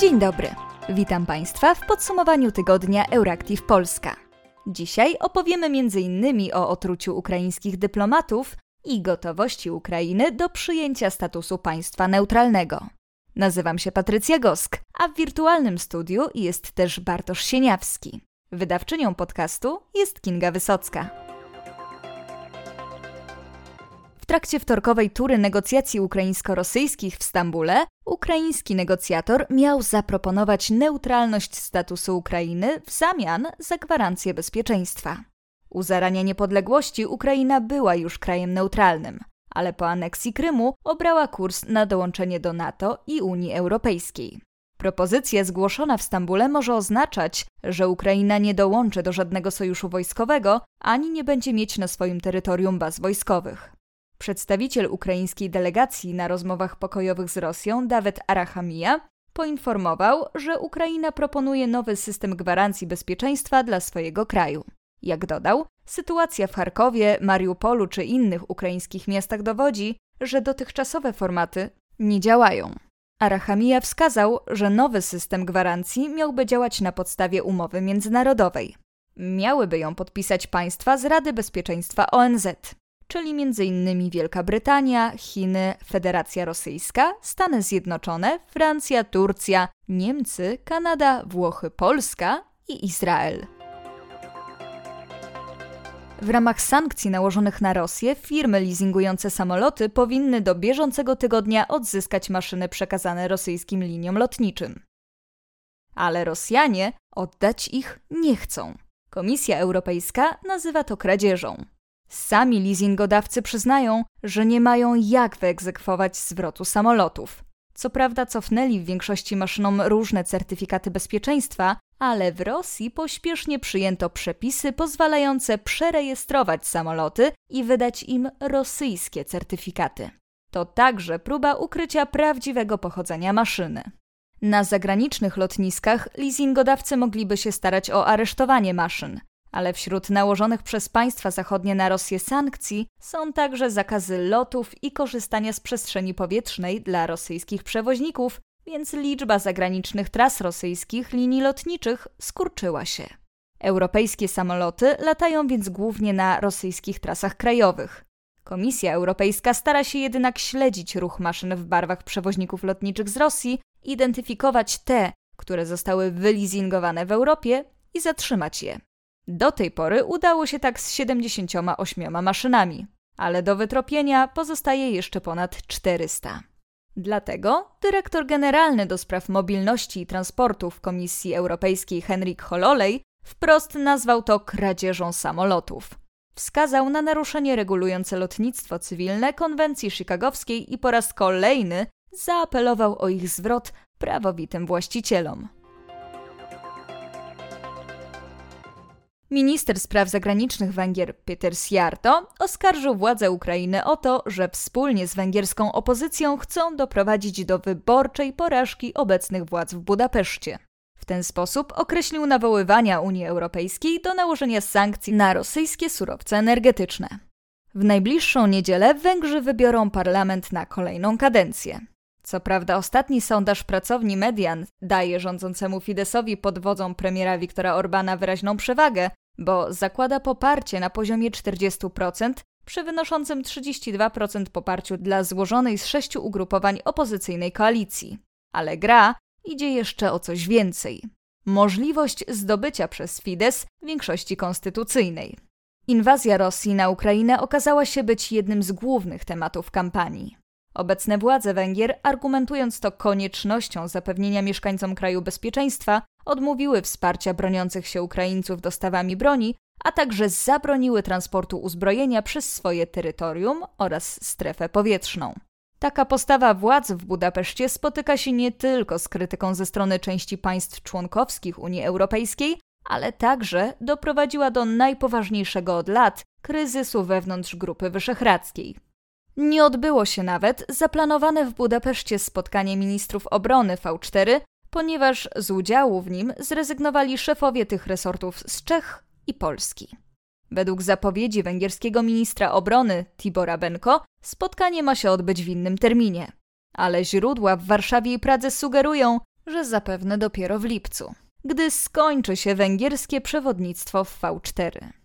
Dzień dobry. Witam Państwa w podsumowaniu tygodnia Euractiv Polska. Dzisiaj opowiemy m.in. o otruciu ukraińskich dyplomatów i gotowości Ukrainy do przyjęcia statusu państwa neutralnego. Nazywam się Patrycja Gosk, a w wirtualnym studiu jest też Bartosz Sieniawski. Wydawczynią podcastu jest Kinga Wysocka. Trakcie wtorkowej tury negocjacji ukraińsko-rosyjskich w Stambule, ukraiński negocjator miał zaproponować neutralność statusu Ukrainy w zamian za gwarancję bezpieczeństwa. U zarania niepodległości Ukraina była już krajem neutralnym, ale po aneksji Krymu obrała kurs na dołączenie do NATO i Unii Europejskiej. Propozycja zgłoszona w Stambule może oznaczać, że Ukraina nie dołączy do żadnego sojuszu wojskowego ani nie będzie mieć na swoim terytorium baz wojskowych. Przedstawiciel ukraińskiej delegacji na rozmowach pokojowych z Rosją, Dawid Arachamia, poinformował, że Ukraina proponuje nowy system gwarancji bezpieczeństwa dla swojego kraju. Jak dodał, sytuacja w Charkowie, Mariupolu czy innych ukraińskich miastach dowodzi, że dotychczasowe formaty nie działają. Arachamia wskazał, że nowy system gwarancji miałby działać na podstawie umowy międzynarodowej. Miałyby ją podpisać państwa z Rady Bezpieczeństwa ONZ, czyli m.in. Wielka Brytania, Chiny, Federacja Rosyjska, Stany Zjednoczone, Francja, Turcja, Niemcy, Kanada, Włochy, Polska i Izrael. W ramach sankcji nałożonych na Rosję, firmy leasingujące samoloty powinny do bieżącego tygodnia odzyskać maszyny przekazane rosyjskim liniom lotniczym. Ale Rosjanie oddać ich nie chcą. Komisja Europejska nazywa to kradzieżą. Sami leasingodawcy przyznają, że nie mają jak wyegzekwować zwrotu samolotów. Co prawda cofnęli w większości maszynom różne certyfikaty bezpieczeństwa, ale w Rosji pośpiesznie przyjęto przepisy pozwalające przerejestrować samoloty i wydać im rosyjskie certyfikaty. To także próba ukrycia prawdziwego pochodzenia maszyny. Na zagranicznych lotniskach leasingodawcy mogliby się starać o aresztowanie maszyn, ale wśród nałożonych przez państwa zachodnie na Rosję sankcji są także zakazy lotów i korzystania z przestrzeni powietrznej dla rosyjskich przewoźników, więc liczba zagranicznych tras rosyjskich linii lotniczych skurczyła się. Europejskie samoloty latają więc głównie na rosyjskich trasach krajowych. Komisja Europejska stara się jednak śledzić ruch maszyn w barwach przewoźników lotniczych z Rosji, identyfikować te, które zostały wyleasingowane w Europie i zatrzymać je. Do tej pory udało się tak z 78 maszynami, ale do wytropienia pozostaje jeszcze ponad 400. Dlatego dyrektor generalny do spraw mobilności i transportu w Komisji Europejskiej Henrik Hololej wprost nazwał to kradzieżą samolotów. Wskazał na naruszenie regulujące lotnictwo cywilne konwencji chicagowskiej i po raz kolejny zaapelował o ich zwrot prawowitym właścicielom. Minister spraw zagranicznych Węgier Peter Sjarto oskarżył władze Ukrainy o to, że wspólnie z węgierską opozycją chcą doprowadzić do wyborczej porażki obecnych władz w Budapeszcie. W ten sposób określił nawoływania Unii Europejskiej do nałożenia sankcji na rosyjskie surowce energetyczne. W najbliższą niedzielę Węgrzy wybiorą parlament na kolejną kadencję. Co prawda ostatni sondaż pracowni Median daje rządzącemu Fidesowi pod wodzą premiera Viktora Orbana wyraźną przewagę, bo zakłada poparcie na poziomie 40% przy wynoszącym 32% poparciu dla złożonej z sześciu ugrupowań opozycyjnej koalicji. Ale gra idzie jeszcze o coś więcej. Możliwość zdobycia przez Fidesz większości konstytucyjnej. Inwazja Rosji na Ukrainę okazała się być jednym z głównych tematów kampanii. Obecne władze Węgier, argumentując to koniecznością zapewnienia mieszkańcom kraju bezpieczeństwa, odmówiły wsparcia broniących się Ukraińców dostawami broni, a także zabroniły transportu uzbrojenia przez swoje terytorium oraz strefę powietrzną. Taka postawa władz w Budapeszcie spotyka się nie tylko z krytyką ze strony części państw członkowskich Unii Europejskiej, ale także doprowadziła do najpoważniejszego od lat kryzysu wewnątrz Grupy Wyszehradzkiej. Nie odbyło się nawet zaplanowane w Budapeszcie spotkanie ministrów obrony V4, ponieważ z udziału w nim zrezygnowali szefowie tych resortów z Czech i Polski. Według zapowiedzi węgierskiego ministra obrony Tibora Benko, spotkanie ma się odbyć w innym terminie. Ale źródła w Warszawie i Pradze sugerują, że zapewne dopiero w lipcu, gdy skończy się węgierskie przewodnictwo w V4.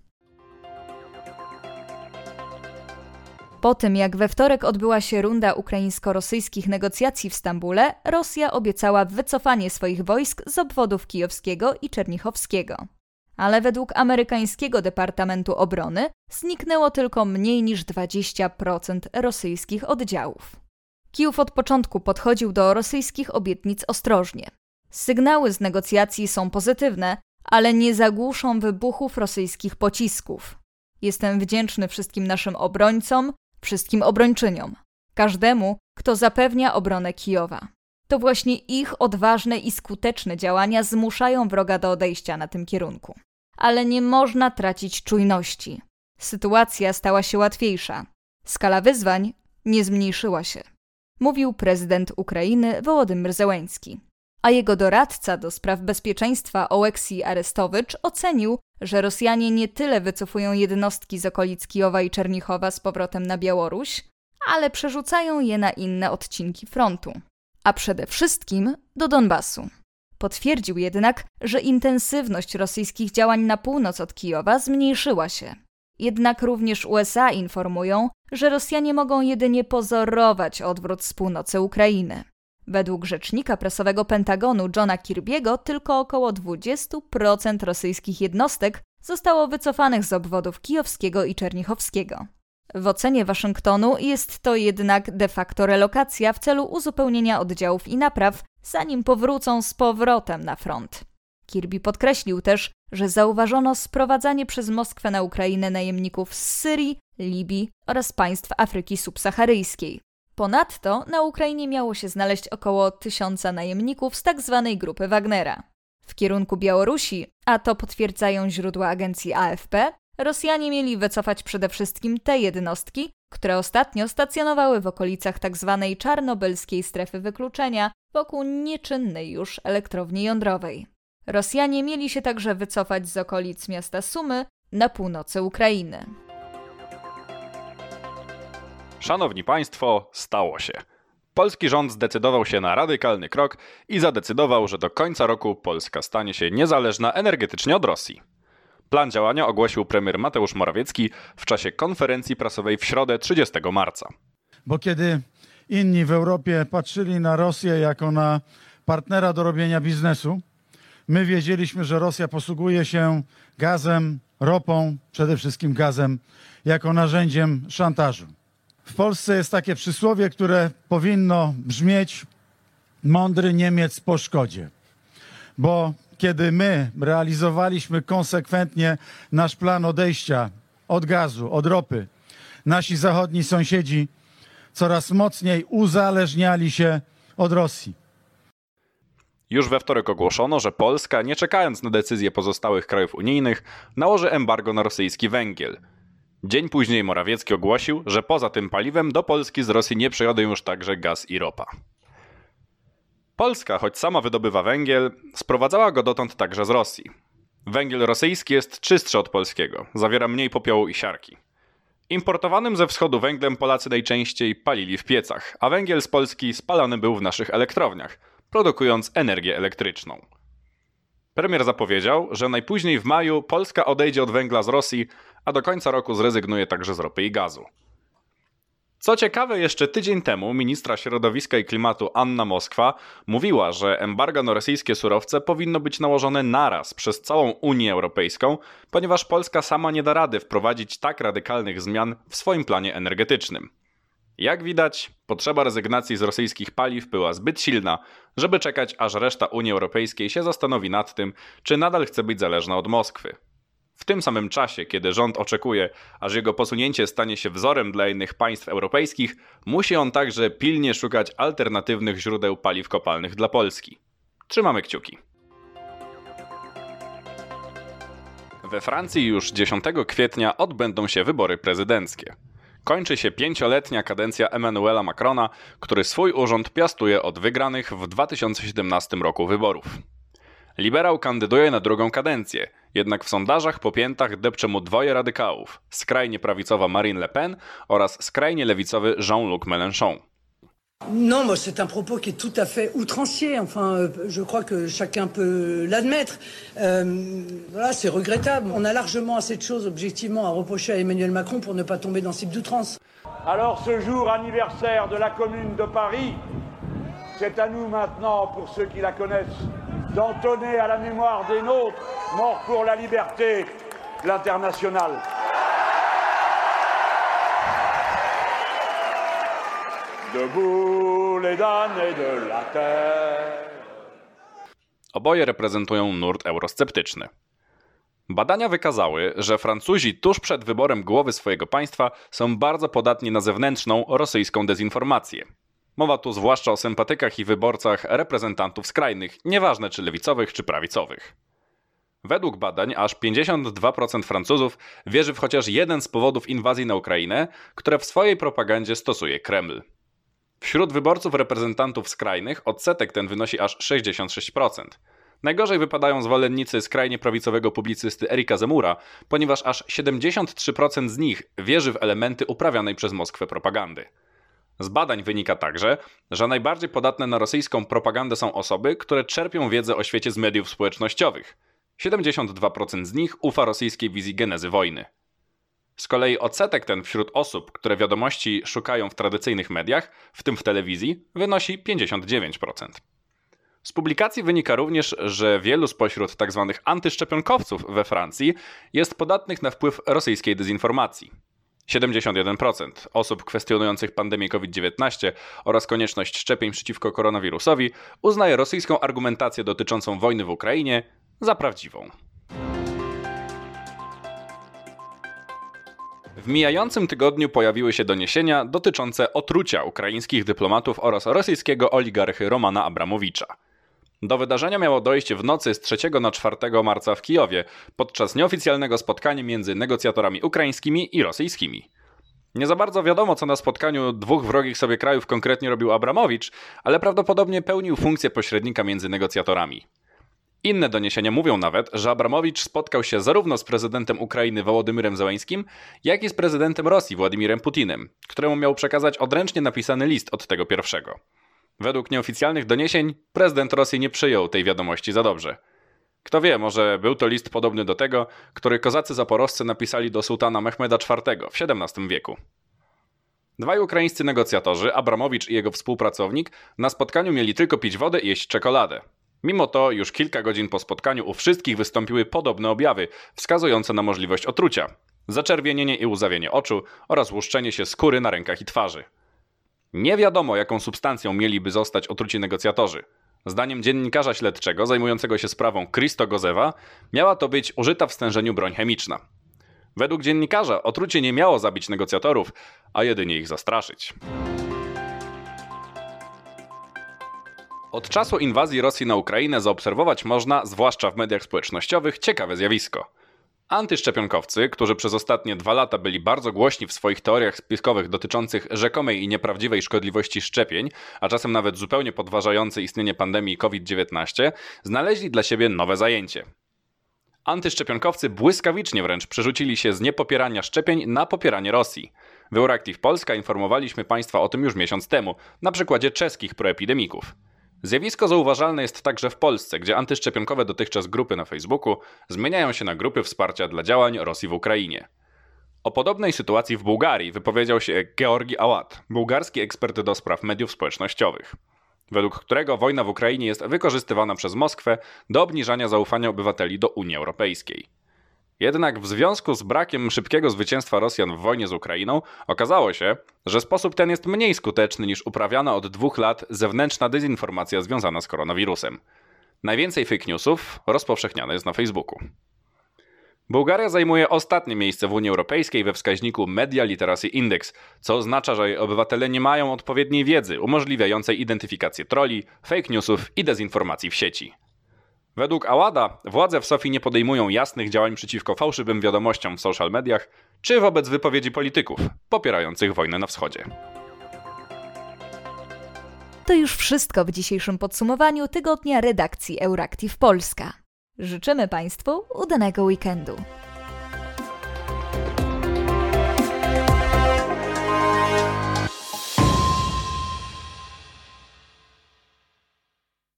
Po tym, jak we wtorek odbyła się runda ukraińsko-rosyjskich negocjacji w Stambule, Rosja obiecała wycofanie swoich wojsk z obwodów kijowskiego i czernichowskiego. Ale według amerykańskiego Departamentu Obrony zniknęło tylko mniej niż 20% rosyjskich oddziałów. Kijów od początku podchodził do rosyjskich obietnic ostrożnie. Sygnały z negocjacji są pozytywne, ale nie zagłuszą wybuchów rosyjskich pocisków. Jestem wdzięczny wszystkim naszym obrońcom, wszystkim obrończyniom, każdemu, kto zapewnia obronę Kijowa. To właśnie ich odważne i skuteczne działania zmuszają wroga do odejścia na tym kierunku. Ale nie można tracić czujności. Sytuacja stała się łatwiejsza. Skala wyzwań nie zmniejszyła się. Mówił prezydent Ukrainy Wołodymyr Zełęński. A jego doradca do spraw bezpieczeństwa Oleksij Arestowicz ocenił, że Rosjanie nie tyle wycofują jednostki z okolic Kijowa i Czernichowa z powrotem na Białoruś, ale przerzucają je na inne odcinki frontu, a przede wszystkim do Donbasu. Potwierdził jednak, że intensywność rosyjskich działań na północ od Kijowa zmniejszyła się. Jednak również USA informują, że Rosjanie mogą jedynie pozorować odwrót z północy Ukrainy. Według rzecznika prasowego Pentagonu Johna Kirby'ego tylko około 20% rosyjskich jednostek zostało wycofanych z obwodów kijowskiego i czernichowskiego. W ocenie Waszyngtonu jest to jednak de facto relokacja w celu uzupełnienia oddziałów i napraw, zanim powrócą z powrotem na front. Kirby podkreślił też, że zauważono sprowadzanie przez Moskwę na Ukrainę najemników z Syrii, Libii oraz państw Afryki subsaharyjskiej. Ponadto na Ukrainie miało się znaleźć około tysiąca najemników z tzw. Tak grupy Wagnera. W kierunku Białorusi, a to potwierdzają źródła agencji AFP, Rosjanie mieli wycofać przede wszystkim te jednostki, które ostatnio stacjonowały w okolicach tzw. Tak czarnobylskiej strefy wykluczenia wokół nieczynnej już elektrowni jądrowej. Rosjanie mieli się także wycofać z okolic miasta Sumy na północy Ukrainy. Szanowni Państwo, stało się. Polski rząd zdecydował się na radykalny krok i zadecydował, że do końca roku Polska stanie się niezależna energetycznie od Rosji. Plan działania ogłosił premier Mateusz Morawiecki w czasie konferencji prasowej w środę 30 marca. Bo kiedy inni w Europie patrzyli na Rosję jako na partnera do robienia biznesu, my wiedzieliśmy, że Rosja posługuje się gazem, ropą, przede wszystkim gazem, jako narzędziem szantażu. W Polsce jest takie przysłowie, które powinno brzmieć: mądry Niemiec po szkodzie. Bo kiedy my realizowaliśmy konsekwentnie nasz plan odejścia od gazu, od ropy, nasi zachodni sąsiedzi coraz mocniej uzależniali się od Rosji. Już we wtorek ogłoszono, że Polska, nie czekając na decyzję pozostałych krajów unijnych, nałoży embargo na rosyjski węgiel – Dzień później Morawiecki ogłosił, że poza tym paliwem do Polski z Rosji nie przyjadą już także gaz i ropa. Polska, choć sama wydobywa węgiel, sprowadzała go dotąd także z Rosji. Węgiel rosyjski jest czystszy od polskiego, zawiera mniej popiołu i siarki. Importowanym ze wschodu węglem Polacy najczęściej palili w piecach, a węgiel z Polski spalany był w naszych elektrowniach, produkując energię elektryczną. Premier zapowiedział, że najpóźniej w maju Polska odejdzie od węgla z Rosji, a do końca roku zrezygnuje także z ropy i gazu. Co ciekawe, jeszcze tydzień temu ministra środowiska i klimatu Anna Moskwa mówiła, że embargo na rosyjskie surowce powinno być nałożone naraz przez całą Unię Europejską, ponieważ Polska sama nie da rady wprowadzić tak radykalnych zmian w swoim planie energetycznym. Jak widać, potrzeba rezygnacji z rosyjskich paliw była zbyt silna, żeby czekać, aż reszta Unii Europejskiej się zastanowi nad tym, czy nadal chce być zależna od Moskwy. W tym samym czasie, kiedy rząd oczekuje, aż jego posunięcie stanie się wzorem dla innych państw europejskich, musi on także pilnie szukać alternatywnych źródeł paliw kopalnych dla Polski. Trzymamy kciuki. We Francji już 10 kwietnia odbędą się wybory prezydenckie. Kończy się pięcioletnia kadencja Emmanuela Macrona, który swój urząd piastuje od wygranych w 2017 roku wyborów. Liberał kandyduje na drugą kadencję, jednak w sondażach po piętach depcze mu dwoje radykałów: skrajnie prawicowa Marine Le Pen oraz skrajnie lewicowy Jean-Luc Mélenchon. Non, moi c'est un propos qui est tout à fait outrancier. Enfin, euh, je crois que chacun peut l'admettre. Euh, voilà, c'est regrettable. On a largement assez de choses objectivement à reprocher à Emmanuel Macron pour ne pas tomber dans ce type d'outrance. Alors ce jour anniversaire de la Commune de Paris, c'est à nous maintenant, pour ceux qui la connaissent, d'entonner à la mémoire des nôtres, morts pour la liberté, l'international. Debout les damnés de la terre. Oboje reprezentują nurt eurosceptyczny. Badania wykazały, że Francuzi tuż przed wyborem głowy swojego państwa są bardzo podatni na zewnętrzną rosyjską dezinformację. Mowa tu zwłaszcza o sympatykach i wyborcach reprezentantów skrajnych, nieważne czy lewicowych, czy prawicowych. Według badań aż 52% Francuzów wierzy w chociaż jeden z powodów inwazji na Ukrainę, które w swojej propagandzie stosuje Kreml. Wśród wyborców reprezentantów skrajnych odsetek ten wynosi aż 66%. Najgorzej wypadają zwolennicy skrajnie prawicowego publicysty Erika Zemura, ponieważ aż 73% z nich wierzy w elementy uprawianej przez Moskwę propagandy. Z badań wynika także, że najbardziej podatne na rosyjską propagandę są osoby, które czerpią wiedzę o świecie z mediów społecznościowych. 72% z nich ufa rosyjskiej wizji genezy wojny. Z kolei odsetek ten wśród osób, które wiadomości szukają w tradycyjnych mediach, w tym w telewizji, wynosi 59%. Z publikacji wynika również, że wielu spośród tzw. Tak antyszczepionkowców we Francji jest podatnych na wpływ rosyjskiej dezinformacji. 71% osób kwestionujących pandemię COVID-19 oraz konieczność szczepień przeciwko koronawirusowi uznaje rosyjską argumentację dotyczącą wojny w Ukrainie za prawdziwą. W mijającym tygodniu pojawiły się doniesienia dotyczące otrucia ukraińskich dyplomatów oraz rosyjskiego oligarchy Romana Abramowicza. Do wydarzenia miało dojść w nocy z 3 na 4 marca w Kijowie, podczas nieoficjalnego spotkania między negocjatorami ukraińskimi i rosyjskimi. Nie za bardzo wiadomo, co na spotkaniu dwóch wrogich sobie krajów konkretnie robił Abramowicz, ale prawdopodobnie pełnił funkcję pośrednika między negocjatorami. Inne doniesienia mówią nawet, że Abramowicz spotkał się zarówno z prezydentem Ukrainy Wołodymyrem Zełańskim, jak i z prezydentem Rosji Władimirem Putinem, któremu miał przekazać odręcznie napisany list od tego pierwszego. Według nieoficjalnych doniesień prezydent Rosji nie przyjął tej wiadomości za dobrze. Kto wie, może był to list podobny do tego, który kozacy zaporowscy napisali do sułtana Mehmeda IV w XVII wieku. Dwaj ukraińscy negocjatorzy, Abramowicz i jego współpracownik, na spotkaniu mieli tylko pić wodę i jeść czekoladę. Mimo to już kilka godzin po spotkaniu u wszystkich wystąpiły podobne objawy, wskazujące na możliwość otrucia. Zaczerwienienie i łzawienie oczu oraz łuszczenie się skóry na rękach i twarzy. Nie wiadomo, jaką substancją mieliby zostać otruci negocjatorzy. Zdaniem dziennikarza śledczego zajmującego się sprawą Christo Gozewa, miała to być użyta w stężeniu broń chemiczna. Według dziennikarza otrucie nie miało zabić negocjatorów, a jedynie ich zastraszyć. Od czasu inwazji Rosji na Ukrainę zaobserwować można, zwłaszcza w mediach społecznościowych, ciekawe zjawisko. Antyszczepionkowcy, którzy przez ostatnie dwa lata byli bardzo głośni w swoich teoriach spiskowych dotyczących rzekomej i nieprawdziwej szkodliwości szczepień, a czasem nawet zupełnie podważający istnienie pandemii COVID-19, znaleźli dla siebie nowe zajęcie. Antyszczepionkowcy błyskawicznie wręcz przerzucili się z niepopierania szczepień na popieranie Rosji. W Euractiv Polska informowaliśmy Państwa o tym już miesiąc temu, na przykładzie czeskich proepidemików. Zjawisko zauważalne jest także w Polsce, gdzie antyszczepionkowe dotychczas grupy na Facebooku zmieniają się na grupy wsparcia dla działań Rosji w Ukrainie. O podobnej sytuacji w Bułgarii wypowiedział się Georgi Awad, bułgarski ekspert do spraw mediów społecznościowych, według którego wojna w Ukrainie jest wykorzystywana przez Moskwę do obniżania zaufania obywateli do Unii Europejskiej. Jednak w związku z brakiem szybkiego zwycięstwa Rosjan w wojnie z Ukrainą okazało się, że sposób ten jest mniej skuteczny niż uprawiana od dwóch lat zewnętrzna dezinformacja związana z koronawirusem. Najwięcej fake newsów rozpowszechniane jest na Facebooku. Bułgaria zajmuje ostatnie miejsce w Unii Europejskiej we wskaźniku Media Literacy Index, co oznacza, że jej obywatele nie mają odpowiedniej wiedzy umożliwiającej identyfikację troli, fake newsów i dezinformacji w sieci. Według Awada władze w Sofii nie podejmują jasnych działań przeciwko fałszywym wiadomościom w social mediach czy wobec wypowiedzi polityków popierających wojnę na wschodzie. To już wszystko w dzisiejszym podsumowaniu tygodnia redakcji Euractiv Polska. Życzymy Państwu udanego weekendu.